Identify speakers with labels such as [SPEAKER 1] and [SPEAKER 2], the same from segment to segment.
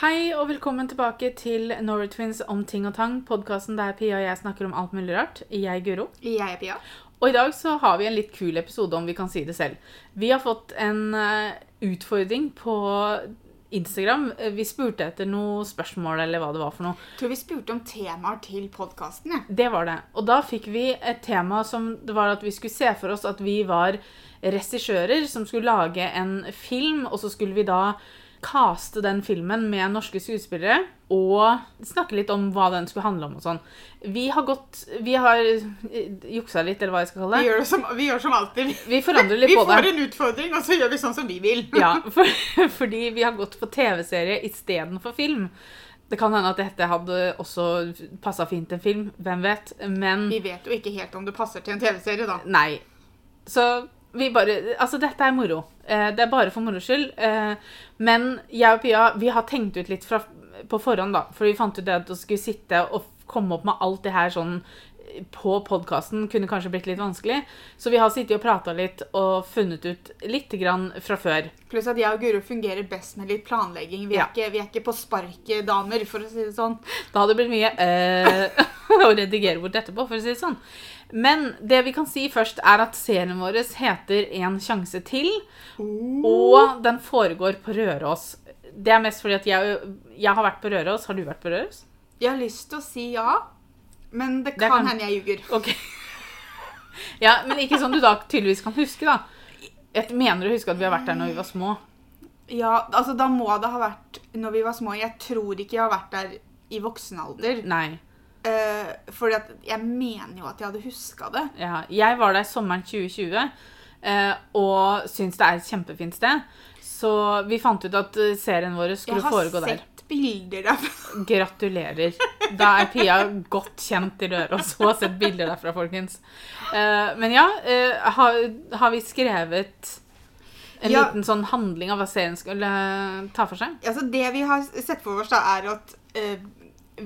[SPEAKER 1] Hei og velkommen tilbake til Norway om ting og tang. Podkasten der Pia og jeg snakker om alt mulig rart. Jeg er Guro.
[SPEAKER 2] Jeg er Pia.
[SPEAKER 1] Og i dag så har vi en litt kul episode, om vi kan si det selv. Vi har fått en eh, utfordring på Instagram. Vi spurte etter noe spørsmål eller hva det var for noe.
[SPEAKER 2] Tror vi spurte om temaer til podkasten. Ja.
[SPEAKER 1] Det var det. Og da fikk vi et tema som det var at vi skulle se for oss at vi var regissører som skulle lage en film, og så skulle vi da caste den filmen med norske skuespillere og snakke litt om hva den skulle handle om og sånn. Vi har gått Vi har eh, juksa litt, eller hva jeg skal kalle
[SPEAKER 2] Vi,
[SPEAKER 1] det.
[SPEAKER 2] gjør som, vi gjør som alltid.
[SPEAKER 1] Vi forandrer litt
[SPEAKER 2] Vi
[SPEAKER 1] på
[SPEAKER 2] får en utfordring, og så gjør vi sånn som vi vil.
[SPEAKER 1] Ja, for, fordi vi har gått på TV-serie istedenfor film. Det kan hende at dette hadde også passa fint til en film, hvem vet. Men
[SPEAKER 2] Vi vet jo ikke helt om det passer til en TV-serie, da.
[SPEAKER 1] Nei. Så vi bare Altså, dette er moro. Eh, det er bare for moro skyld. Eh, men jeg og Pia vi har tenkt ut litt fra, på forhånd, da. For vi fant ut det at å skulle sitte og komme opp med alt det her sånn på podkasten kunne kanskje blitt litt vanskelig. Så vi har sittet og prata litt og funnet ut litt grann fra før.
[SPEAKER 2] Pluss at jeg og Guro fungerer best med litt planlegging. Vi er,
[SPEAKER 1] Ja.
[SPEAKER 2] ikke, vi er ikke på sparket damer, for å si det sånn.
[SPEAKER 1] Da hadde det blitt mye øh, å redigere bort etterpå, for å si det sånn. Men det vi kan si først, er at serien vår heter En sjanse til. Og den foregår på Røros. Det er mest fordi at jeg, jeg har vært på Røros. Har du vært på Røros?
[SPEAKER 2] Jeg har lyst til å si ja, men det
[SPEAKER 1] Det
[SPEAKER 2] kan,
[SPEAKER 1] kan-
[SPEAKER 2] hende jeg ljuger.
[SPEAKER 1] Ok. Ja, men ikke sånn du da tydeligvis kan huske, da. Jeg mener å huske at vi har vært der når vi var små.
[SPEAKER 2] Ja, altså Da må det ha vært når vi var små. Jeg tror ikke jeg har vært der i voksen alder.
[SPEAKER 1] Nei.
[SPEAKER 2] Uh, for jeg mener jo at jeg hadde huska det.
[SPEAKER 1] Ja, jeg var der sommeren 2020 uh, og syns det er et kjempefint sted. Så vi fant ut at eh, serien vår skulle foregå der.
[SPEAKER 2] Jeg har sett bilder derfra.
[SPEAKER 1] Gratulerer. Da er Pia godt kjent i Røros. og har sett bilder derfra, folkens. Uh, men ja, eh, har, har vi skrevet en
[SPEAKER 2] Ja.
[SPEAKER 1] liten sånn handling av hva serien skulle eh, ta for seg?
[SPEAKER 2] Altså, det vi har sett for oss, da, er at eh,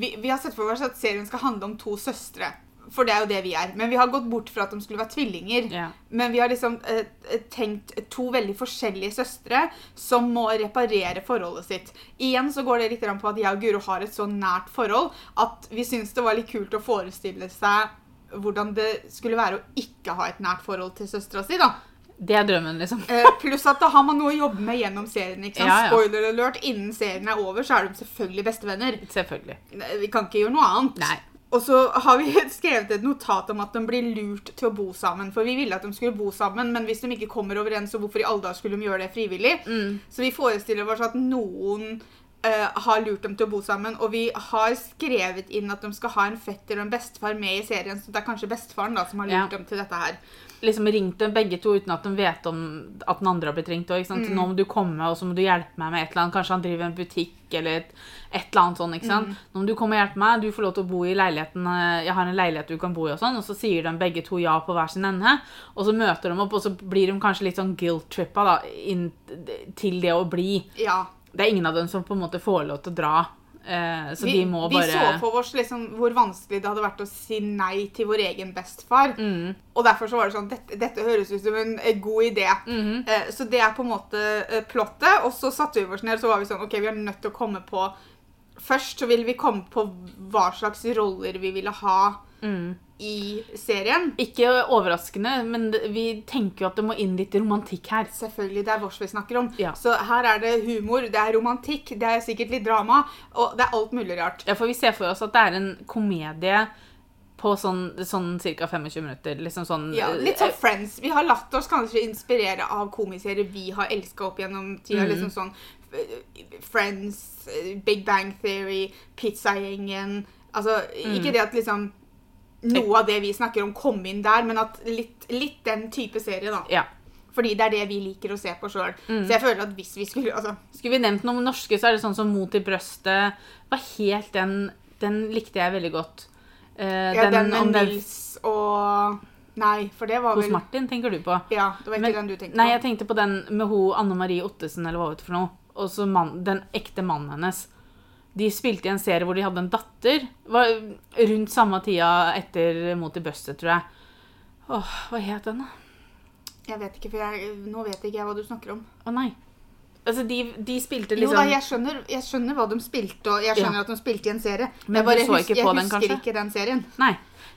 [SPEAKER 2] vi, vi har sett for oss at serien skal handle om to søstre. For det er jo det vi er. Men vi har gått bort fra at de skulle være tvillinger.
[SPEAKER 1] Ja.
[SPEAKER 2] Men vi har liksom eh, tenkt to veldig forskjellige søstre som må reparere forholdet sitt. Igjen så går det litt på at jeg og Guro har et så nært forhold at vi syns det var litt kult å forestille seg hvordan det skulle være å ikke ha et nært forhold til søstera si. da.
[SPEAKER 1] Det er drømmen, liksom.
[SPEAKER 2] Eh, pluss at da har man noe å jobbe med gjennom serien. ikke sant?
[SPEAKER 1] Ja, ja.
[SPEAKER 2] Spoiler alert, innen serien er over, så er de selvfølgelig bestevenner.
[SPEAKER 1] Selvfølgelig.
[SPEAKER 2] Vi kan ikke gjøre noe annet.
[SPEAKER 1] Nei.
[SPEAKER 2] Og så har vi skrevet et notat om at de blir lurt til å bo sammen. For vi ville at de skulle bo sammen, men hvis de ikke kommer overens, så hvorfor i alle dager skulle de gjøre det frivillig?
[SPEAKER 1] Mm.
[SPEAKER 2] Så vi forestiller oss at noen uh, har lurt dem til å bo sammen, og vi har skrevet inn at de skal ha en fetter og en bestefar med i serien, så det er kanskje bestefaren da som har lurt
[SPEAKER 1] Ja.
[SPEAKER 2] dem til dette her.
[SPEAKER 1] Liksom ringt dem begge to uten at de vet om at den andre har blitt ringt. Ikke sant? Nå må du komme, og så må du hjelpe meg med et eller annet. Kanskje han driver en butikk eller et, et eller annet sånn. ikke sant? Nå må du komme og hjelpe meg, du får lov til å bo i leiligheten. eh, Jeg har en leilighet du kan bo i, og sånn. Og så sier de begge to ja på hver sin ende. Og så møter de opp, og så blir de kanskje litt sånn guilt-trippa da, inn til det å bli.
[SPEAKER 2] Ja,
[SPEAKER 1] Det er ingen av dem som på en måte får lov til å dra. Eh, så
[SPEAKER 2] vi,
[SPEAKER 1] de må bare vi
[SPEAKER 2] så for oss liksom hvor vanskelig det hadde vært å si nei til vår egen bestefar.
[SPEAKER 1] Mm.
[SPEAKER 2] Og derfor så var det sånn dette, dette høres ut som en eh, god idé.
[SPEAKER 1] Mm.
[SPEAKER 2] Eh, så det er på en måte plottet. Og så satte vi oss ned så var vi sånn OK, vi er nødt til å komme på Først så ville vi komme på hva slags roller vi ville ha
[SPEAKER 1] Mm.
[SPEAKER 2] I serien.
[SPEAKER 1] Ikke overraskende, men vi tenker jo at det må inn litt romantikk her.
[SPEAKER 2] Selvfølgelig, det er vårs vi snakker om.
[SPEAKER 1] Ja.
[SPEAKER 2] Så her er det humor, det er romantikk, det er sikkert litt drama, og det er alt mulig rart.
[SPEAKER 1] Ja, for vi ser for oss at det er en komedie på sånn, sånn ca. 25 minutter. Liksom sånn
[SPEAKER 2] Ja, litt sånn Friends. Vi har latt oss kanskje inspirere av komiserier vi har elska opp gjennom tida.
[SPEAKER 1] Mm.
[SPEAKER 2] Liksom sånn eh, Friends, eh, Big Bang Theory, Pizzagjengen Altså,
[SPEAKER 1] Mm.
[SPEAKER 2] ikke det at liksom noe av det vi snakker om, kom inn der, men at litt, litt den type serie, da.
[SPEAKER 1] Ja.
[SPEAKER 2] Fordi det er det vi liker å se på sjøl.
[SPEAKER 1] Mm.
[SPEAKER 2] Så jeg føler at hvis vi skulle altså,
[SPEAKER 1] Skulle vi nevnt noen norske, så er det sånn som Mot i brøstet. Var helt den Den likte jeg veldig godt. Uh,
[SPEAKER 2] Ja, den,
[SPEAKER 1] den
[SPEAKER 2] med Nils og Nei, for det var
[SPEAKER 1] hos
[SPEAKER 2] vel
[SPEAKER 1] Martin, tenker du på?
[SPEAKER 2] Ja, det var ikke
[SPEAKER 1] Men-
[SPEAKER 2] den du tenkte på.
[SPEAKER 1] Nei, jeg tenkte på den med hun Anne Marie Ottesen, eller hva vet du for noe. Og så den ekte mannen hennes. De spilte i en serie hvor de hadde en datter. Var rundt samme tida etter Mot i brøstet, tror jeg. Åh, hva het den, da?
[SPEAKER 2] Jeg vet ikke, for jeg, nå vet ikke jeg hva du snakker om.
[SPEAKER 1] Å nei. Altså, de, de spilte
[SPEAKER 2] Jo
[SPEAKER 1] liksom
[SPEAKER 2] da, jeg skjønner, jeg skjønner hva de spilte, og jeg skjønner at de spilte i en serie.
[SPEAKER 1] Men
[SPEAKER 2] jeg bare
[SPEAKER 1] du så ikke
[SPEAKER 2] jeg
[SPEAKER 1] på den,
[SPEAKER 2] husker
[SPEAKER 1] kanskje?
[SPEAKER 2] ikke den serien.
[SPEAKER 1] Nei.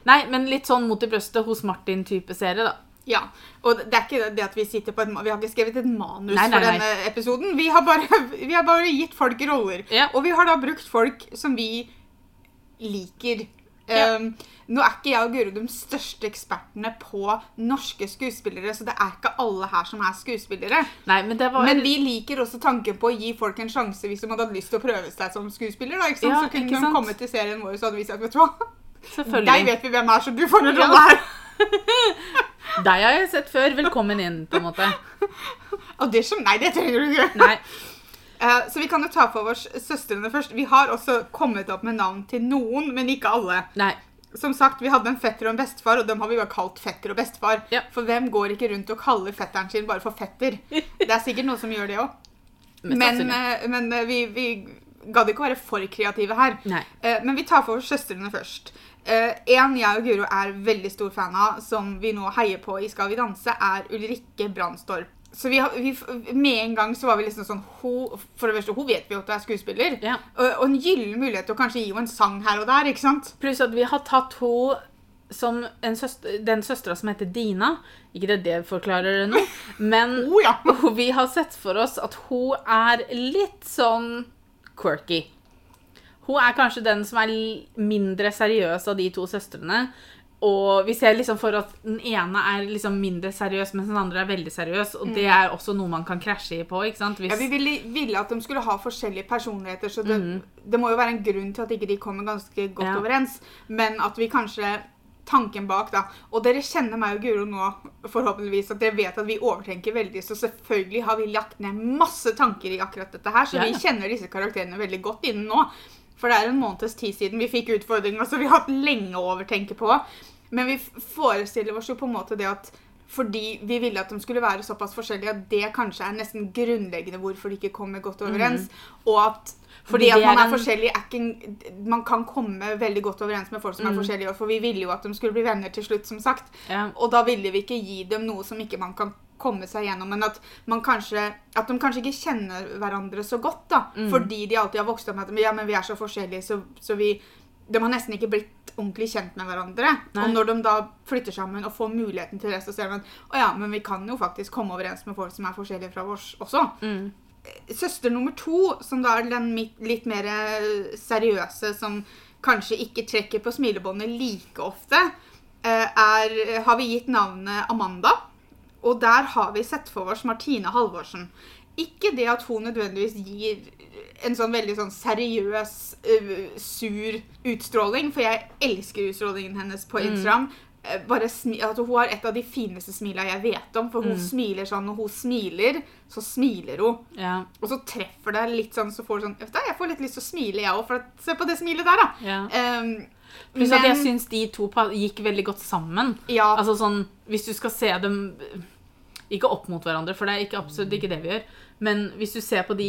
[SPEAKER 1] Nei, men litt sånn mot i brøstet hos Martin-type serie, da.
[SPEAKER 2] Ja, og det er ikke det at vi sitter på et, manus. Vi har ikke skrevet et manus
[SPEAKER 1] Nei, nei,
[SPEAKER 2] for
[SPEAKER 1] nei.
[SPEAKER 2] denne episoden. Vi har, bare, vi har bare gitt folk roller.
[SPEAKER 1] Ja.
[SPEAKER 2] Og vi har da brukt folk som vi liker.
[SPEAKER 1] Ja.
[SPEAKER 2] Um, nå er ikke jeg og Guro de største ekspertene på norske skuespillere, så det er ikke alle her som er skuespillere.
[SPEAKER 1] Nei, men det var
[SPEAKER 2] Men vi liker også tanken på å gi folk en sjanse hvis de hadde hatt lyst til å prøve seg som skuespiller. Da, ikke sant?
[SPEAKER 1] Ja,
[SPEAKER 2] så kunne de komme til serien vår, så hadde vi sagt vet du hva? Deg vet vi hvem er, så du får en rolle her.
[SPEAKER 1] Deg har jeg sett før. Velkommen inn, på en måte.
[SPEAKER 2] Audition? Nei, det trenger du ikke.
[SPEAKER 1] Nei.
[SPEAKER 2] Uh, så vi kan jo ta for oss søstrene først. Vi har også kommet opp med navn til noen, men ikke alle.
[SPEAKER 1] Nei.
[SPEAKER 2] Som sagt, Vi hadde en fetter og en bestefar, og dem har vi bare kalt fetter og bestefar.
[SPEAKER 1] Ja.
[SPEAKER 2] For hvem går ikke rundt og kaller fetteren sin bare for fetter? Det er sikkert noen som gjør det òg. Men, eh, men eh, vi, vi gadd ikke å være for kreative her. Eh, Men vi tar for oss søstrene først. Eh, en jeg og Guro er veldig stor fan av, som vi nå heier på i Skal vi danse, er Ulrikke Brandstorp. Så vi, vi, med en gang så var vi liksom sånn hun, For det første, hun vet vi jo at hun er skuespiller.
[SPEAKER 1] Ja.
[SPEAKER 2] Og, og en gyllen mulighet til å kanskje gi henne en sang her og der. ikke sant?
[SPEAKER 1] Pluss at vi har tatt henne som en søster, den søstera som heter Dina. Ikke det det forklarer det nå, men
[SPEAKER 2] Oh, ja.
[SPEAKER 1] vi har sett for oss at hun er litt sånn quirky. Hun er kanskje den som er mindre seriøs av de to søstrene. Og vi ser liksom for at den ene er liksom mindre seriøs, mens den andre er veldig seriøs. Og det er også noe man kan krasje i på. ikke sant? Hvis,
[SPEAKER 2] Ja, vi ville, ville at de skulle ha forskjellige personligheter, så det, det må jo være en grunn til at ikke de kommer ganske godt.
[SPEAKER 1] Ja.
[SPEAKER 2] overens. Men at vi kanskje Tanken bak, da. Og dere kjenner meg og Guro nå, forhåpentligvis, at dere vet at vi overtenker veldig. Så selvfølgelig har vi lagt ned masse tanker i akkurat dette her, så
[SPEAKER 1] Ja,
[SPEAKER 2] vi kjenner disse karakterene veldig godt innen nå. For det er en måneds tid siden vi fikk utfordringa, så vi har hatt lenge å overtenke på. Men vi forestiller oss jo på en måte det at fordi vi ville at de skulle være såpass forskjellige at det kanskje er nesten grunnleggende hvorfor de ikke kommer godt overens. Og at
[SPEAKER 1] Mhm. Fordi
[SPEAKER 2] at man
[SPEAKER 1] er
[SPEAKER 2] forskjellig er ikke Man kan komme veldig godt overens med folk som
[SPEAKER 1] mm.
[SPEAKER 2] er forskjellige, for vi ville jo at de skulle bli venner til slutt, som sagt.
[SPEAKER 1] ja,
[SPEAKER 2] Og da ville vi ikke gi dem noe som ikke man kan komme seg gjennom, men at, man kanskje, at de kanskje ikke kjenner hverandre så godt, da.
[SPEAKER 1] Mm.
[SPEAKER 2] Fordi de alltid har vokst opp med at ja, men vi er så forskjellige, så, så vi De har nesten ikke blitt ordentlig kjent med hverandre.
[SPEAKER 1] Nei.
[SPEAKER 2] Og når de da flytter sammen og får muligheten til det, så ser de å ja, men vi kan jo faktisk komme overens med folk som er forskjellige fra oss også.
[SPEAKER 1] mm,
[SPEAKER 2] Søster nummer to, som da er den litt mer eh, seriøse, som kanskje ikke trekker på smilebåndet like ofte, eh, er, har vi gitt navnet Amanda. Og der har vi sett for oss Martine Halvorsen. Ikke det at hun nødvendigvis gir en sånn veldig sånn seriøs, uh, sur utstråling, for jeg elsker utstrålingen hennes på Instagram. Eh, Bare smi altså, hun har et av de fineste smila jeg vet om, for hun smiler sånn. Når hun smiler, så smiler hun.
[SPEAKER 1] ja,
[SPEAKER 2] Og så treffer det litt sånn, så får du sånn vet du, Jeg får litt lyst til å smile, jeg òg, se på det smilet der, da.
[SPEAKER 1] ja.
[SPEAKER 2] Um,
[SPEAKER 1] Pluss at jeg syns de to gikk veldig godt sammen.
[SPEAKER 2] ja,
[SPEAKER 1] Altså sånn, Hvis du skal se dem Ikke opp mot hverandre, for det er ikke absolutt ikke det vi gjør. Men hvis du ser på de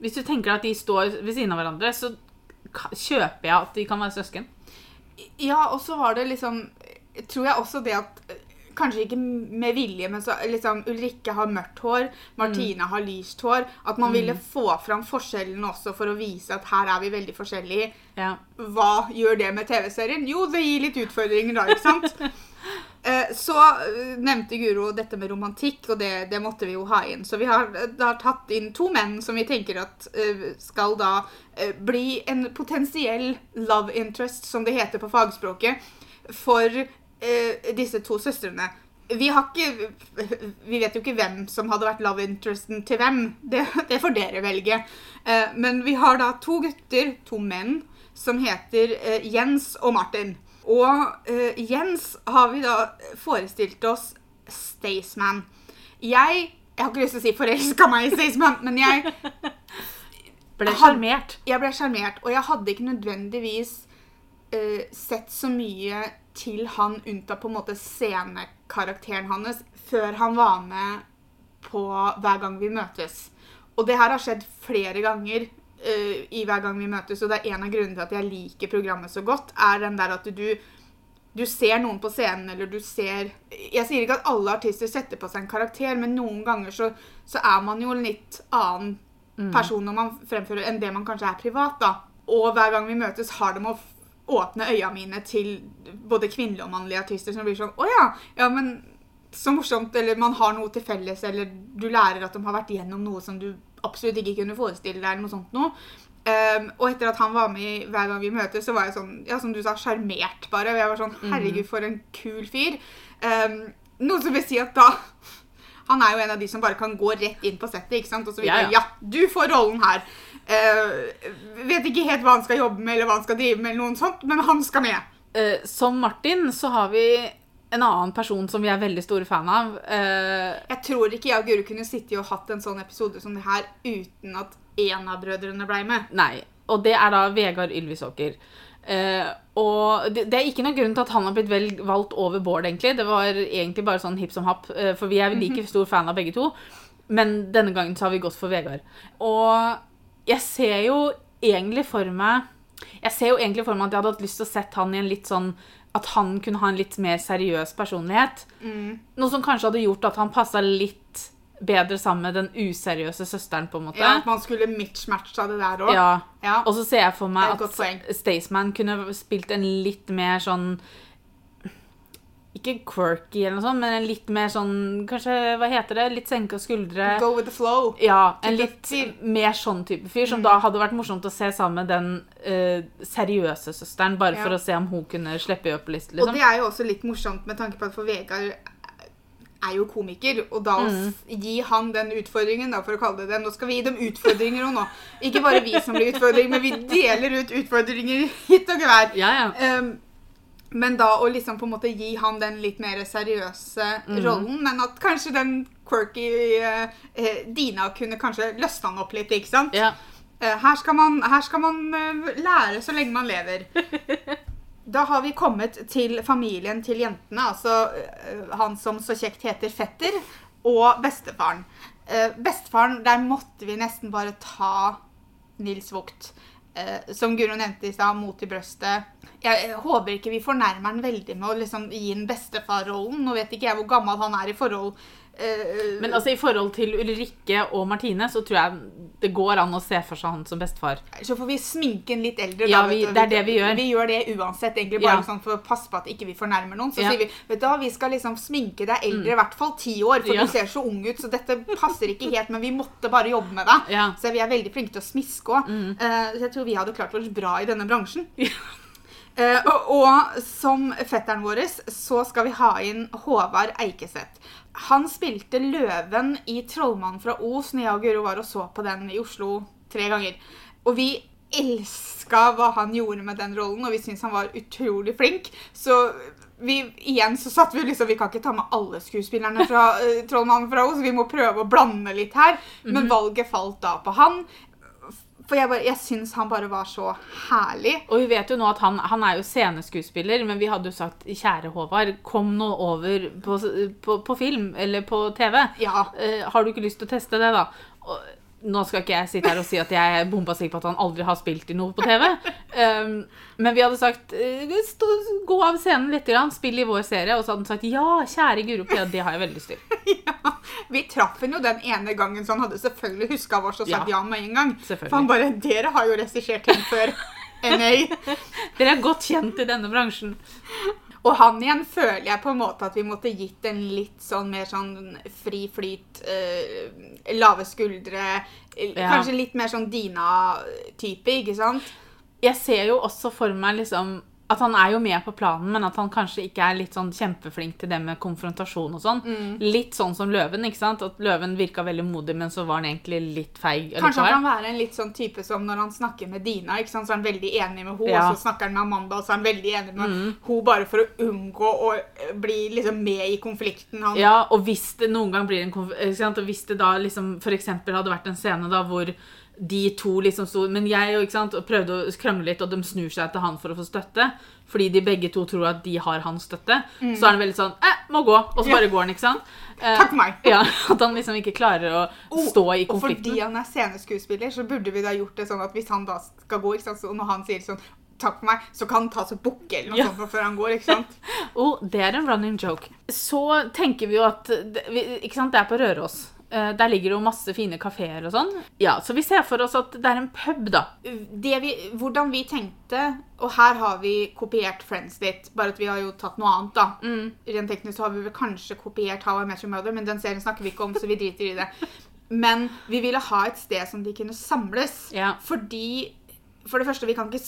[SPEAKER 1] Hvis du tenker at de står ved siden av hverandre, så kjøper jeg at de kan være søsken.
[SPEAKER 2] ja, og så var det liksom Tror jeg også det at eh, Kanskje ikke med vilje, men så liksom Ulrikke har mørkt hår, Martine har lyst hår. At man ville få fram forskjellene også for å vise at her er vi veldig forskjellige.
[SPEAKER 1] Ja.
[SPEAKER 2] Hva gjør det med TV-serien? Jo, det gir litt utfordringer da, ikke sant? Eh, Så eh, nevnte Guro dette med romantikk, og det, det måtte vi jo ha inn. Så vi har, da tatt inn to menn som vi tenker at skal da bli en potensiell love interest, som det heter på fagspråket, for eh, disse to søstrene. Vi har ikke Vi vet jo ikke hvem som hadde vært love interesten til hvem. Det, det får dere velge. Eh, men vi har da to gutter, to menn, som heter eh, Jens og Martin. Og eh, Jens har vi da forestilt oss Staysman. Jeg Jeg har ikke lyst til å si forelska meg i Staysman, men jeg,
[SPEAKER 1] Ble sjarmert.
[SPEAKER 2] jeg ble sjarmert. Og jeg hadde ikke nødvendigvis eh, sett så mye til han unntatt på en måte scenekarakteren hans før han var med på Hver gang vi møtes. Og det her har skjedd flere ganger uh, i Hver gang vi møtes, og det er en av grunnene til at jeg liker programmet så godt, er den der at du du ser noen på scenen, eller du ser Jeg sier ikke at alle artister setter på seg en karakter, men noen ganger så, så er man jo en litt annen person når man fremfører enn det man kanskje er privat, da. Og hver gang vi møtes, har det med å åpne øya mine til både kvinnelige og mannlige artister som blir sånn Å ja, ja, men så morsomt. Eller man har noe til felles, eller du lærer at de har vært gjennom noe som du absolutt ikke kunne forestille deg, eller noe sånt noe. Um, og etter at han var med i Hver gang vi møtes, så var jeg sånn, ja, som du sa, sjarmert bare. Og jeg var sånn Herregud, for en kul fyr. Um, noe som vil si at da Han er jo en av de som bare kan gå rett inn på settet, ikke sant? Og så
[SPEAKER 1] Ja,
[SPEAKER 2] videre.
[SPEAKER 1] ja.
[SPEAKER 2] Ja, du får rollen her. Uh, vet ikke helt hva han skal jobbe med, eller hva han skal drive med, eller noen sånt, men han skal med.
[SPEAKER 1] Uh, som Martin så har vi en annen person som vi er veldig store fan av. Uh,
[SPEAKER 2] Jeg tror ikke jeg og Guru kunne sittet og hatt en sånn episode som det her uten at én av brødrene ble med.
[SPEAKER 1] nei. Og det er da Vegard Ylvisåker. Uh, og det, det er ikke noen grunn til at han har blitt vel, valgt over Bård, egentlig. Det var egentlig bare sånn hipp som happ, for vi er like stor fan av begge to. Men denne gangen så har vi gått for Vegard. Og jeg ser jo egentlig for meg Jeg ser jo egentlig for meg at jeg hadde hatt lyst til å sette han i en litt sånn At han kunne ha en litt mer seriøs personlighet. Noe som kanskje hadde gjort at han passa litt bedre sammen med den useriøse søsteren, på en måte.
[SPEAKER 2] Ja, At man skulle mismatcha det der òg.
[SPEAKER 1] Ja.
[SPEAKER 2] Ja.
[SPEAKER 1] Og så ser jeg for meg at Staysman kunne spilt en litt mer sånn Ikke quirky eller noe sånt, men en litt mer sånn Kanskje, hva heter det? Litt senka skuldre.
[SPEAKER 2] Go with the flow.
[SPEAKER 1] Ja, en litt mer sånn type fyr,
[SPEAKER 2] Mm.
[SPEAKER 1] som da hadde vært morsomt å se sammen med den uh, seriøse søsteren, bare for å se om hun kunne slippe litt,
[SPEAKER 2] Og
[SPEAKER 1] liksom.
[SPEAKER 2] det er jo også litt morsomt med tanke på at for Vegard er jo komiker, og da
[SPEAKER 1] Mm.
[SPEAKER 2] gi han den utfordringen, da, for å kalle det det Nå skal vi gi dem utfordringer òg nå. Ikke bare vi som blir utfordringer, men vi deler ut utfordringer hit og gevær.
[SPEAKER 1] Ja, ja.
[SPEAKER 2] Um, men da å liksom på en måte gi han den litt mer seriøse
[SPEAKER 1] Mhm.
[SPEAKER 2] rollen, men at kanskje den quirky eh, eh, Dina kunne kanskje løsna han opp litt, ikke sant?
[SPEAKER 1] ja.
[SPEAKER 2] Eh, her skal man, her skal man eh, lære så lenge man lever. Da har vi kommet til familien til jentene, altså eh, han som så kjekt heter fetter, og bestefaren. Eh, bestefaren, der måtte vi nesten bare ta Nils Vogt. Eh, som Guro nevnte i stad, mot i brøstet. Jeg håper ikke vi fornærmer han veldig med å liksom gi den bestefarrollen. Nå vet ikke jeg hvor gammel han er i forhold eh,
[SPEAKER 1] Men altså, i forhold til Ulrikke og Martine, så tror jeg det går an å se for seg han som bestefar.
[SPEAKER 2] Så får vi sminke en litt eldre.
[SPEAKER 1] Ja,
[SPEAKER 2] da,
[SPEAKER 1] vi- det er det vi gjør.
[SPEAKER 2] Vi gjør det uansett, egentlig bare
[SPEAKER 1] Ja.
[SPEAKER 2] sånn for å passe på at ikke vi fornærmer noen. Så
[SPEAKER 1] Ja.
[SPEAKER 2] sier vi vet du hva, vi skal liksom sminke deg eldre, i hvert fall ti år, for
[SPEAKER 1] Ja.
[SPEAKER 2] du ser så ung ut, så dette passer ikke helt, men vi måtte bare jobbe med deg.
[SPEAKER 1] Ja.
[SPEAKER 2] Så vi er veldig flinke til å smiske òg. så jeg tror vi hadde klart oss bra i denne bransjen. Eh, og, og som fetteren vår så skal vi ha inn Håvard Eikeseth. Han spilte Løven i 'Trollmannen fra Os' når jeg og Guro var og så på den i Oslo tre ganger. Og vi elska hva han gjorde med den rollen, og vi syntes han var utrolig flink. Så vi, igjen så satt vi liksom Vi kan ikke ta med alle skuespillerne fra uh, 'Trollmannen fra Os', vi må prøve å blande litt her. Men valget falt da på han. For jeg, bare- jeg syns han bare var så herlig.
[SPEAKER 1] Og vi vet jo nå at han, han er jo sceneskuespiller, men vi hadde jo sagt kjære Håvard, kom nå over på, på, på film eller på TV.
[SPEAKER 2] Ja.
[SPEAKER 1] Uh, har du ikke lyst til å teste det, da? Og, nå skal ikke jeg sitte her og si at jeg er bomba sikker på at han aldri har spilt i noe på TV. Um, men vi hadde sagt eh, stå, gå av scenen litt, spill i vår serie. Og så hadde han sagt ja, kjære Guro Pia, det har jeg veldig lyst til.
[SPEAKER 2] ja. Vi traff henne jo den ene gangen, så han hadde selvfølgelig huska oss og sagt ja.
[SPEAKER 1] Ja.
[SPEAKER 2] med en gang. For han bare Dere har jo regissert ting før. NA.
[SPEAKER 1] Dere er godt kjent i denne bransjen.
[SPEAKER 2] Og han igjen føler jeg på en måte at vi måtte gitt en litt sånn mer sånn fri flyt, eh, lave skuldre, eh,
[SPEAKER 1] Ja.
[SPEAKER 2] kanskje litt mer sånn Dina-type, ikke sant?
[SPEAKER 1] Jeg ser jo også for meg liksom at han er jo med på planen, men at han kanskje ikke er litt sånn kjempeflink til det med konfrontasjon og sånn.
[SPEAKER 2] Mm.
[SPEAKER 1] Litt sånn som Løven, ikke sant? At Løven virka veldig modig, men så var han egentlig litt feig.
[SPEAKER 2] Kanskje han kan være en litt sånn type som når han snakker med Dina, ikke sant? så er han veldig enig med henne,
[SPEAKER 1] Ja.
[SPEAKER 2] og så snakker han med Amanda, og så er han veldig enig med henne bare for å unngå å eh, bli liksom med i konflikten. Han,
[SPEAKER 1] Ja, og hvis det noen gang blir en konflikt, sant? Og hvis det da liksom eksempel hadde vært en scene da hvor de to liksom sto Men jeg ikke sant, prøvde å krangle litt, og de snur seg til han for å få støtte. Fordi de begge to tror at de har hans støtte. Så er han veldig sånn eh, må gå. Og så
[SPEAKER 2] Ja.
[SPEAKER 1] bare går han, ikke sant? Eh,
[SPEAKER 2] Takk meg.
[SPEAKER 1] Ja, At han liksom ikke klarer å stå i konflikten.
[SPEAKER 2] Og fordi han er sceneskuespiller, så burde vi da gjort det sånn at hvis han da skal gå, ikke sant, og når han sier sånn takk for meg, så kan han ta seg bukke eller noe
[SPEAKER 1] Ja.
[SPEAKER 2] sånt før han går. ikke sant?
[SPEAKER 1] Oh, det er en running joke. Så tenker vi jo at Ikke sant, det er på Røros. Eh, Der ligger det jo masse fine kafeer og sånn. Ja, Så vi ser for oss at det er en pub, da.
[SPEAKER 2] Det vi, hvordan vi tenkte, og her har vi kopiert Friends litt, bare at vi har jo tatt noe annet, da.
[SPEAKER 1] Mm.
[SPEAKER 2] Rent teknisk så har vi vel kanskje kopiert How I Met Your Mother, men den serien snakker vi ikke om, så vi driter i det. Men vi ville ha et sted som de kunne samles.
[SPEAKER 1] Ja.
[SPEAKER 2] Fordi For det første, vi kan ikke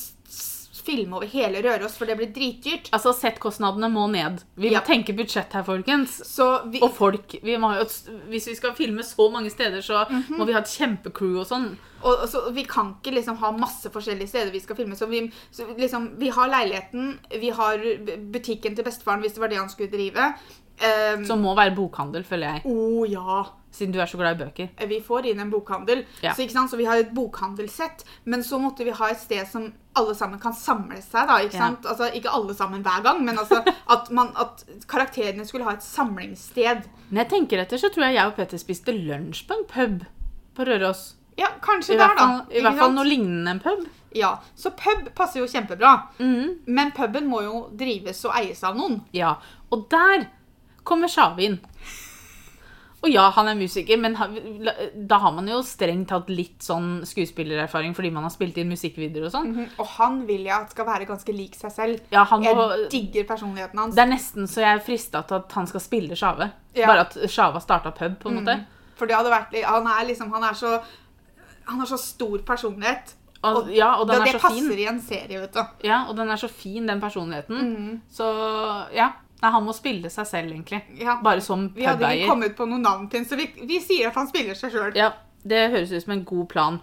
[SPEAKER 2] filme over hele Røros, for det blir dritdyrt.
[SPEAKER 1] Altså, Settkostnadene må ned. Vi må tenke budsjett her, folkens.
[SPEAKER 2] Så vi,
[SPEAKER 1] Og folk. Vi må, hvis vi skal filme så mange steder, så
[SPEAKER 2] Mhm.
[SPEAKER 1] må vi ha et kjempecrew og sånn.
[SPEAKER 2] og, og så, vi kan ikke liksom ha masse forskjellige steder vi skal filme. Så vi, så liksom, vi har leiligheten, vi har butikken til bestefaren hvis det var det han skulle drive. Um,
[SPEAKER 1] Som må være bokhandel, føler jeg.
[SPEAKER 2] Å ja.
[SPEAKER 1] Siden du er så glad i bøker.
[SPEAKER 2] Vi får inn en bokhandel.
[SPEAKER 1] Ja.
[SPEAKER 2] Så, så vi har et bokhandelsett. Men så måtte vi ha et sted som alle sammen kan samle seg. da, ikke
[SPEAKER 1] Ja.
[SPEAKER 2] Altså, Ikke alle sammen hver gang, men altså at, man, at karakterene skulle ha et samlingssted.
[SPEAKER 1] Når jeg tenker etter, så tror jeg jeg og Petter spiste lunsj på en pub på Røros.
[SPEAKER 2] Ja, kanskje der, da.
[SPEAKER 1] i hvert fall noe lignende en pub.
[SPEAKER 2] Ja, Så pub passer jo kjempebra.
[SPEAKER 1] Mm.
[SPEAKER 2] Men puben må jo drives og eies av noen.
[SPEAKER 1] Ja, og der kommer Sjave inn. Og ja, han er musiker, men da har man jo strengt tatt litt sånn skuespillererfaring fordi man har spilt inn musikkvideoer og sånn.
[SPEAKER 2] Mhm, Og han vil jeg at skal være ganske lik seg selv.
[SPEAKER 1] Ja, han må,
[SPEAKER 2] Jeg digger personligheten hans.
[SPEAKER 1] det er nesten så jeg er frista til at han skal spille Sjave.
[SPEAKER 2] Ja.
[SPEAKER 1] Bare at Sjave har starta pub, på en måte.
[SPEAKER 2] For det hadde vært Han er liksom Han er så Han har så stor personlighet.
[SPEAKER 1] Og, ja, og den
[SPEAKER 2] det,
[SPEAKER 1] er
[SPEAKER 2] det
[SPEAKER 1] så
[SPEAKER 2] passer
[SPEAKER 1] fin.
[SPEAKER 2] i en serie, vet du.
[SPEAKER 1] Ja, og den er så fin, den personligheten.
[SPEAKER 2] Mm.
[SPEAKER 1] Så ja. Nei, han må spille seg selv, egentlig.
[SPEAKER 2] Ja.
[SPEAKER 1] Bare som
[SPEAKER 2] Vi hadde ikke kommet på noe navn til den, så vi, vi sier at han spiller seg sjøl.
[SPEAKER 1] Ja, det høres ut som en god plan.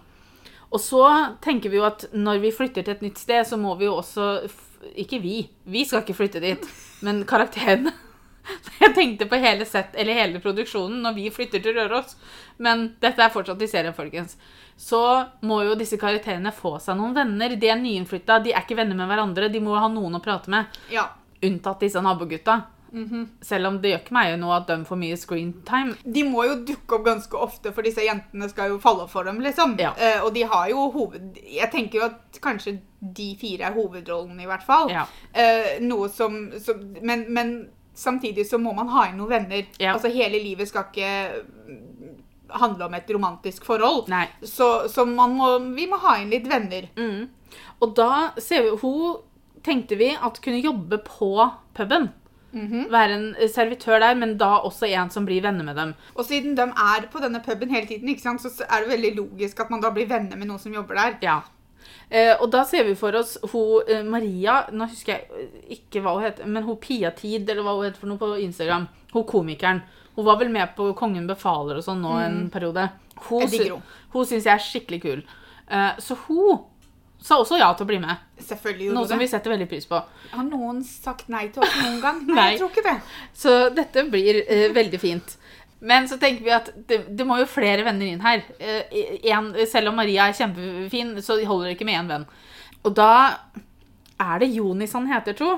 [SPEAKER 1] Og så tenker vi jo at når vi flytter til et nytt sted, så må vi jo også Ikke vi. Vi skal ikke flytte dit, men karakterene. Jeg tenkte på hele sett, eller hele produksjonen når vi flytter til Røros. Men dette er fortsatt i serien, folkens. Så må jo disse karakterene få seg noen venner. De er nyinnflytta, de er ikke venner med hverandre. De må ha noen å prate med.
[SPEAKER 2] Ja.
[SPEAKER 1] Unntatt disse nabogutta.
[SPEAKER 2] Mhm.
[SPEAKER 1] Selv om det gjør ikke meg noe at de får mye screentime.
[SPEAKER 2] De må jo dukke opp ganske ofte, for disse jentene skal jo falle for dem, liksom.
[SPEAKER 1] Ja.
[SPEAKER 2] Eh, og de har jo hoved... Jeg tenker jo at kanskje de fire er hovedrollen, i hvert fall.
[SPEAKER 1] Ja.
[SPEAKER 2] Eh, noe som, som men, men samtidig så må man ha inn noen venner.
[SPEAKER 1] Ja.
[SPEAKER 2] Altså hele livet skal ikke mm, handle om et romantisk forhold.
[SPEAKER 1] Nei.
[SPEAKER 2] Så, så man må, vi må ha inn litt venner.
[SPEAKER 1] Mm. Og da ser vi Hun tenkte vi at kunne jobbe på puben.
[SPEAKER 2] Mhm.
[SPEAKER 1] Være en servitør der, men da også en som blir venner med dem.
[SPEAKER 2] Og siden de er på denne puben hele tiden, ikke sant, så er det veldig logisk at man da blir venner med noen som jobber der.
[SPEAKER 1] Ja. Eh, og da ser vi for oss hun eh, Maria Nå husker jeg eh, ikke hva hun heter, men hun Pia Tid, eller hva hun heter for noe på Instagram. Hun komikeren. Hun var vel med på Kongen befaler og sånn nå en periode. Hun,
[SPEAKER 2] Mm.
[SPEAKER 1] Sy- hun syns jeg er skikkelig kul. Eh, så hun sa også ja til å bli med.
[SPEAKER 2] Selvfølgelig gjorde
[SPEAKER 1] Noe
[SPEAKER 2] som
[SPEAKER 1] vi setter veldig pris på.
[SPEAKER 2] Har noen sagt nei til oss noen gang? Nei,
[SPEAKER 1] Nei.
[SPEAKER 2] jeg tror ikke det.
[SPEAKER 1] Så dette blir eh, veldig fint. Men så tenker vi at det, det må jo flere venner inn her. Eh, en, selv om Maria er kjempefin, så holder det ikke med én venn. Og da er det Jonis han heter, tro.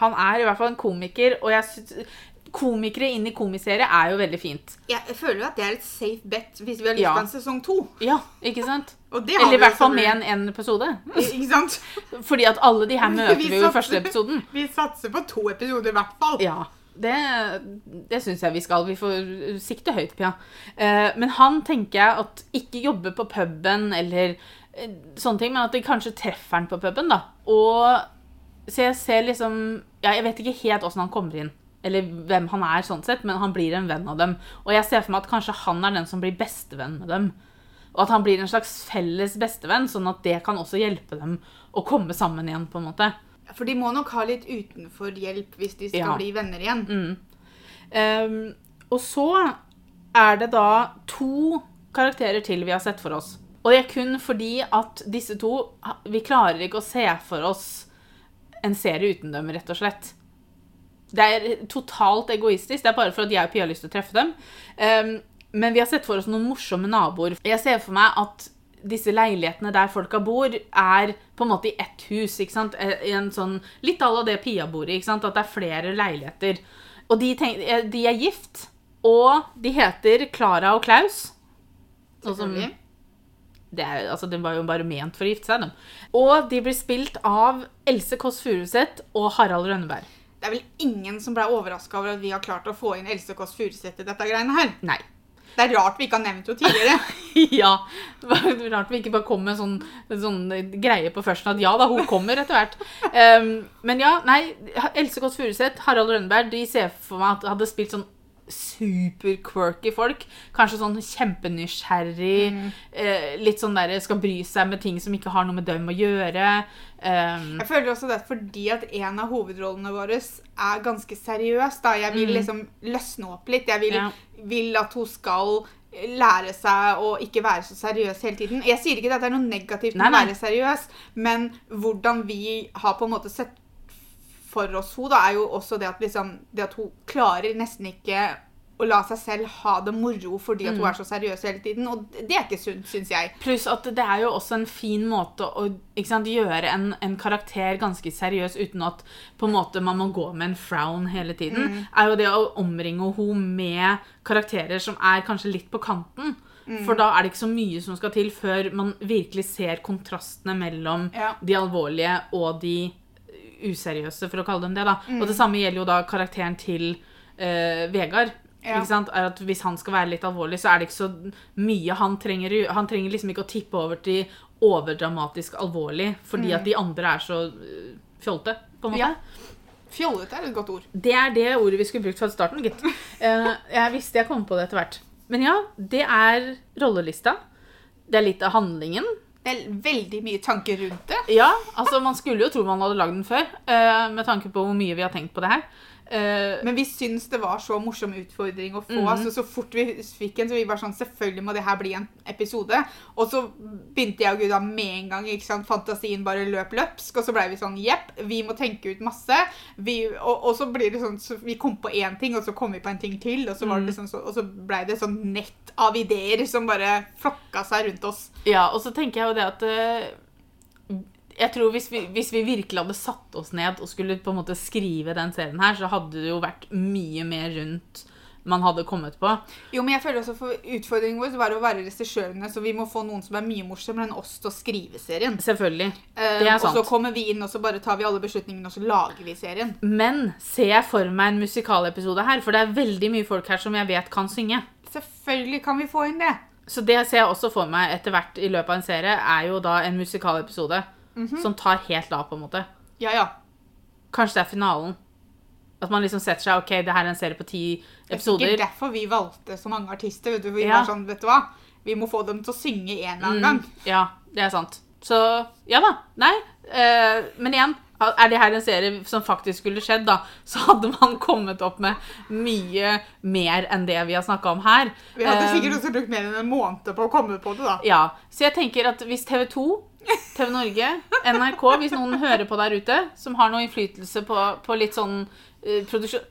[SPEAKER 1] Han er i hvert fall en komiker, og jeg Komikere inn i komiserie er jo veldig fint.
[SPEAKER 2] Jeg føler jo at det er et safe bet hvis vi har lyst
[SPEAKER 1] Ja.
[SPEAKER 2] en sesong to.
[SPEAKER 1] Ja, ikke sant?
[SPEAKER 2] Og det har
[SPEAKER 1] Eller i hvert fall med en, en episode.
[SPEAKER 2] Ikke sant?
[SPEAKER 1] Fordi at alle de her møter
[SPEAKER 2] Vi
[SPEAKER 1] vi jo i første episoden.
[SPEAKER 2] Vi satser på to episoder i hvert fall.
[SPEAKER 1] Ja, det, det syns jeg vi skal. Vi får sikte høyt, Pia. Eh, men han tenker jeg at ikke jobber på puben eller eh, sånne ting, men at de kanskje treffer han på puben, da. Og så jeg ser liksom ja, Jeg vet ikke helt åssen han kommer inn. Eller hvem han er, sånn sett, men han blir en venn av dem. Og jeg ser for meg at kanskje han er den som blir bestevenn med dem. Og at han blir en slags felles bestevenn, sånn at det kan også hjelpe dem å komme sammen igjen, på en måte.
[SPEAKER 2] For de må nok ha litt utenfor-hjelp hvis de skal
[SPEAKER 1] Ja.
[SPEAKER 2] bli venner igjen.
[SPEAKER 1] Ehm, og så er det da to karakterer til vi har sett for oss. Og det er kun fordi at disse to Vi klarer ikke å se for oss en serie uten dem, rett og slett. Det er totalt egoistisk. Det er bare for at jeg og Pia har lyst til å treffe dem. Um, men vi har sett for oss noen morsomme naboer. Jeg ser for meg at disse leilighetene der folka bor, er på en måte i ett hus. ikke sant? I en sånn, Litt à la det Pia bor i. ikke sant? At det er flere leiligheter. Og de, tenk, eh, de er gift, og de heter Klara og Klaus. Sånn som- Det, er, altså, det var jo bare ment for å gifte seg, dem. Og de blir spilt av Else Kåss Furuseth og Harald Rønneberg.
[SPEAKER 2] Det er vel ingen som ble overraska over at vi har klart å få inn Else Kåss Furuseth i dette greiene her.
[SPEAKER 1] Nei.
[SPEAKER 2] Det er rart vi ikke har nevnt henne tidligere.
[SPEAKER 1] ja. Det rart vi ikke bare kom med en sånn, en sånn greie på førsten at ja da, hun kommer etter hvert. Um, men ja, nei. Else Kåss Furuseth, Harald Rønneberg, de ser for meg at hadde spilt sånn super-quirky folk. Kanskje sånn kjempenysgjerrig.
[SPEAKER 2] Mm.
[SPEAKER 1] Eh, litt sånn der skal bry seg med ting som ikke har noe med dem å gjøre. Um,
[SPEAKER 2] Jeg føler også det fordi at en av hovedrollene våre er ganske seriøs. da. Jeg vil
[SPEAKER 1] Mm.
[SPEAKER 2] liksom løsne opp litt. Jeg vil,
[SPEAKER 1] Ja.
[SPEAKER 2] vil at hun skal lære seg å ikke være så seriøs hele tiden. Jeg sier ikke at det er noe negativt med å være seriøs, men hvordan vi har på en måte sett for oss hun, da, er jo også det at, liksom, det at hun klarer nesten ikke å la seg selv ha det moro fordi at hun
[SPEAKER 1] Mm.
[SPEAKER 2] er så seriøs hele tiden. Og det er ikke sunt, syns jeg.
[SPEAKER 1] Pluss at det er jo også en fin måte å sant, gjøre en, en karakter ganske seriøs uten at på en måte man må gå med en frown hele tiden. Er jo det å omringe henne med karakterer som er kanskje litt på kanten. For da er det ikke så mye som skal til før man virkelig ser kontrastene mellom
[SPEAKER 2] Ja.
[SPEAKER 1] de alvorlige og de useriøse, for å kalle dem det. da.
[SPEAKER 2] Mm.
[SPEAKER 1] Og det samme gjelder jo da karakteren til uh, Vegard.
[SPEAKER 2] Ja.
[SPEAKER 1] Ikke sant? Er at Hvis han skal være litt alvorlig, så er det ikke så mye han trenger. Han trenger liksom ikke å tippe over til overdramatisk alvorlig fordi at de andre er så eh, fjolte. på en måte.
[SPEAKER 2] Mm. Ja. Fjollete er et godt ord.
[SPEAKER 1] Det er det ordet vi skulle brukt fra starten, gitt. Uh, jeg visste jeg kom på det etter hvert. Men ja, det er rollelista. Det er litt av handlingen.
[SPEAKER 2] Veldig mye tanker rundt det.
[SPEAKER 1] Ja, altså Man skulle jo tro man hadde lagd den før, eh, med tanke på hvor mye vi har tenkt på det her. Eh,
[SPEAKER 2] Men vi syns det var så morsom utfordring å få.
[SPEAKER 1] Mhm.
[SPEAKER 2] altså Så fort vi fikk en, så vi var sånn Selvfølgelig må det her bli en episode. Og så begynte jeg og Gud med en gang. ikke sant, Fantasien bare løp løpsk. Og så blei vi sånn Jepp, vi må tenke ut masse. Vi, og, og så blir det sånn så Vi kom på én ting, og så kom vi på en ting til. Og så, var det liksom så, og så blei det sånn nett av ideer som bare flokka seg rundt oss.
[SPEAKER 1] Ja, og så tenker jeg jo det at eh, Jeg tror hvis vi, hvis vi virkelig hadde satt oss ned og skulle på en måte skrive den serien her, så hadde det jo vært mye mer rundt man hadde kommet på.
[SPEAKER 2] Jo, men jeg føler også for Utfordringen vår var å være regissørene, så vi må få noen som er mye morsommere enn oss til å skrive serien.
[SPEAKER 1] Selvfølgelig.
[SPEAKER 2] Eh,
[SPEAKER 1] Det er sant.
[SPEAKER 2] og så kommer vi inn, og så bare tar vi alle beslutningene, og så lager vi serien.
[SPEAKER 1] Men ser jeg for meg en musikalepisode her, for det er veldig mye folk her som jeg vet kan synge.
[SPEAKER 2] Selvfølgelig kan vi få inn det.
[SPEAKER 1] Så det ser jeg også for meg etter hvert i løpet av en serie, er jo da en musikalepisode som tar helt av, på en måte.
[SPEAKER 2] Ja, ja.
[SPEAKER 1] Kanskje det er finalen. At man liksom setter seg OK, det her er en serie på ti
[SPEAKER 2] Det er
[SPEAKER 1] episoder.
[SPEAKER 2] derfor vi valgte så mange artister. Vet du. Vi
[SPEAKER 1] Ja.
[SPEAKER 2] var sånn, vet du hva? Vi må få dem til å synge en eller annen
[SPEAKER 1] Mm,
[SPEAKER 2] gang.
[SPEAKER 1] ja, det er sant. Så ja da. Nei. Uh, men igjen, er det her en serie som faktisk skulle skjedd, da, så hadde man kommet opp med mye mer enn det vi har snakka om her.
[SPEAKER 2] Vi hadde
[SPEAKER 1] Eh,
[SPEAKER 2] sikkert også brukt mer enn en måned på å komme på det, da.
[SPEAKER 1] Ja, Så jeg tenker at hvis TV 2, TV Norge, NRK, hvis noen hører på der ute, som har noe innflytelse på, på litt sånn uh, produksjon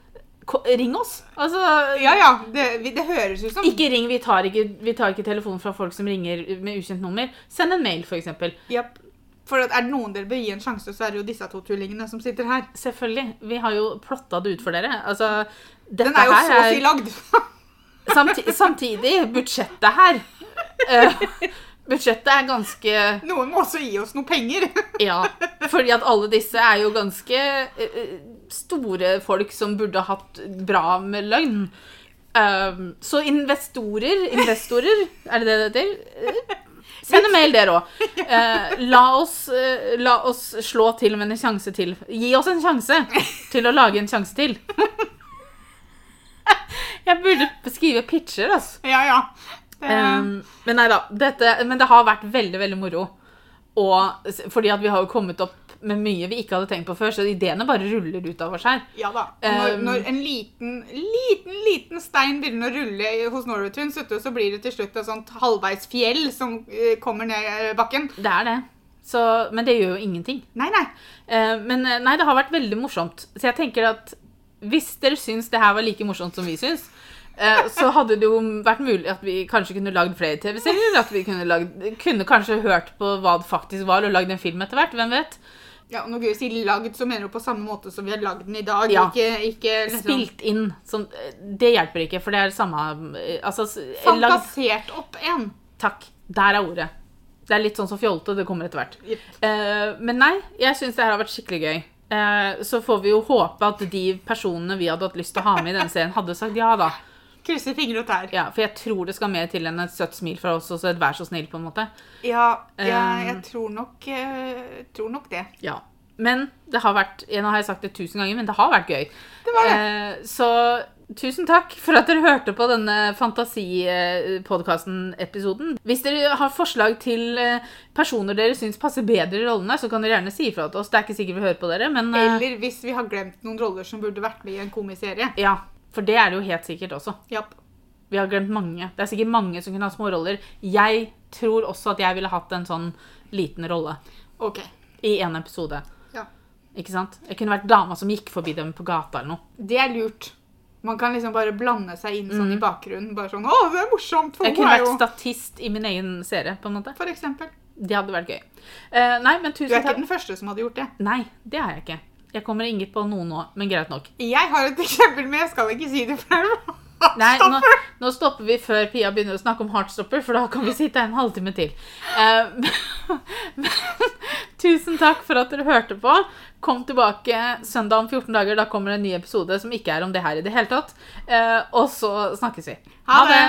[SPEAKER 1] Ring oss! Altså
[SPEAKER 2] Ja, ja. Det, det høres ut som
[SPEAKER 1] Ikke ring, vi tar ikke, vi tar ikke telefonen fra folk som ringer med ukjent nummer. Send en mail, f.eks.
[SPEAKER 2] Japp. For er det noen dere bør gi en sjanse, så er det jo disse to tullingene som sitter her.
[SPEAKER 1] Selvfølgelig. Vi har jo plotta det ut for dere. Altså,
[SPEAKER 2] Den er jo så å si lagd.
[SPEAKER 1] samti samtidig, budsjettet her uh, Budsjettet er ganske
[SPEAKER 2] Noen må også gi oss noe penger.
[SPEAKER 1] Ja. Fordi at alle disse er jo ganske uh, store folk som burde hatt bra med løgn. Uh, så investorer Investorer, er det det det heter? Eh, Send en mail, dere òg. la, oss, eh, la oss slå til med en sjanse til. Gi oss en sjanse til å lage en sjanse til. Jeg burde skrive pitcher, altså.
[SPEAKER 2] ja, ja. Det,
[SPEAKER 1] Eh, men nei da. Dette, men det har vært veldig, veldig moro. Og, fordi at vi har jo kommet opp med mye vi ikke hadde tenkt på før, så ideene bare ruller ut av oss her.
[SPEAKER 2] ja da. Og når,
[SPEAKER 1] Um,
[SPEAKER 2] når en liten, liten, liten stein begynner å rulle hos Twins, så blir det til slutt et sånt halvveis fjell som eh, kommer ned eh, bakken.
[SPEAKER 1] Det er det. Så, men det gjør jo ingenting.
[SPEAKER 2] Nei, nei.
[SPEAKER 1] Uh, men nei, det har vært veldig morsomt. Så jeg tenker at hvis dere syns det her var like morsomt som vi syns, så hadde det jo vært mulig at vi kanskje kunne lagd flere TV-serier. At vi kunne, lagd, kunne kanskje hørt på hva det faktisk var, og lagd en film etter hvert. Hvem vet?
[SPEAKER 2] Ja, og Når Guri sier lagd, så mener hun på samme måte som vi har lagd den i dag.
[SPEAKER 1] Ja.
[SPEAKER 2] Ikke, ikke liksom,
[SPEAKER 1] Spilt inn. Eh, det hjelper ikke, for det er samme eh, altså, Fantasert lagd,
[SPEAKER 2] fantasert opp en.
[SPEAKER 1] Takk. Der er ordet. Det er litt sånn som fjolte, det kommer etter hvert.
[SPEAKER 2] Yep.
[SPEAKER 1] Uh, men nei, jeg syns det her har vært skikkelig gøy. Eh, så får vi jo håpe at de personene vi hadde hatt lyst til å ha med i denne serien, hadde sagt ja, da.
[SPEAKER 2] Krysser fingre og tær.
[SPEAKER 1] Ja, For jeg tror det skal mer til enn et søtt smil fra oss og et vær så snill, på en måte.
[SPEAKER 2] Ja, jeg,
[SPEAKER 1] Um,
[SPEAKER 2] jeg tror nok, uh, tror nok det.
[SPEAKER 1] Ja. Men det har vært Nå har jeg sagt det tusen ganger, men det har vært gøy.
[SPEAKER 2] Det var det.
[SPEAKER 1] Uh, så tusen takk for at dere hørte på denne Fantasipodkasten-episoden. Hvis dere har forslag til eh, personer dere syns passer bedre i rollene, så kan dere gjerne si ifra til oss. Det er ikke sikkert vi hører på dere, men
[SPEAKER 2] Eller hvis vi har glemt noen roller som burde vært med i en komiserie.
[SPEAKER 1] ja. For det er det jo helt sikkert også.
[SPEAKER 2] Yep.
[SPEAKER 1] Vi har glemt mange. Det er sikkert mange som kunne ha små roller. Jeg tror også at jeg ville hatt en sånn liten rolle
[SPEAKER 2] OK.
[SPEAKER 1] i en episode.
[SPEAKER 2] Ja.
[SPEAKER 1] Ikke sant? Jeg kunne vært dama som gikk forbi dem på gata eller noe.
[SPEAKER 2] Det er lurt. Man kan liksom bare blande seg inn sånn i bakgrunnen. Bare sånn 'Å, det er morsomt!' For
[SPEAKER 1] Mm. Jeg kunne vært
[SPEAKER 2] jo
[SPEAKER 1] statist i min egen serie, på en måte.
[SPEAKER 2] For eksempel.
[SPEAKER 1] Det hadde vært gøy. Uh, nei, men
[SPEAKER 2] Du er ikke den første som hadde gjort det.
[SPEAKER 1] Nei, det har jeg ikke. Jeg kommer ikke på noe nå, men greit nok.
[SPEAKER 2] Jeg har et eksempel, men jeg skal ikke si det før.
[SPEAKER 1] Nei, nå, nå stopper vi før Pia begynner å snakke om Heartstopper, for da kan vi sitte en halvtime til. Uh, men, tusen takk for at dere hørte på. Kom tilbake søndag om 14 dager. Da kommer en ny episode som ikke er om det her i det hele tatt. Uh, og så snakkes vi.
[SPEAKER 2] Ha det!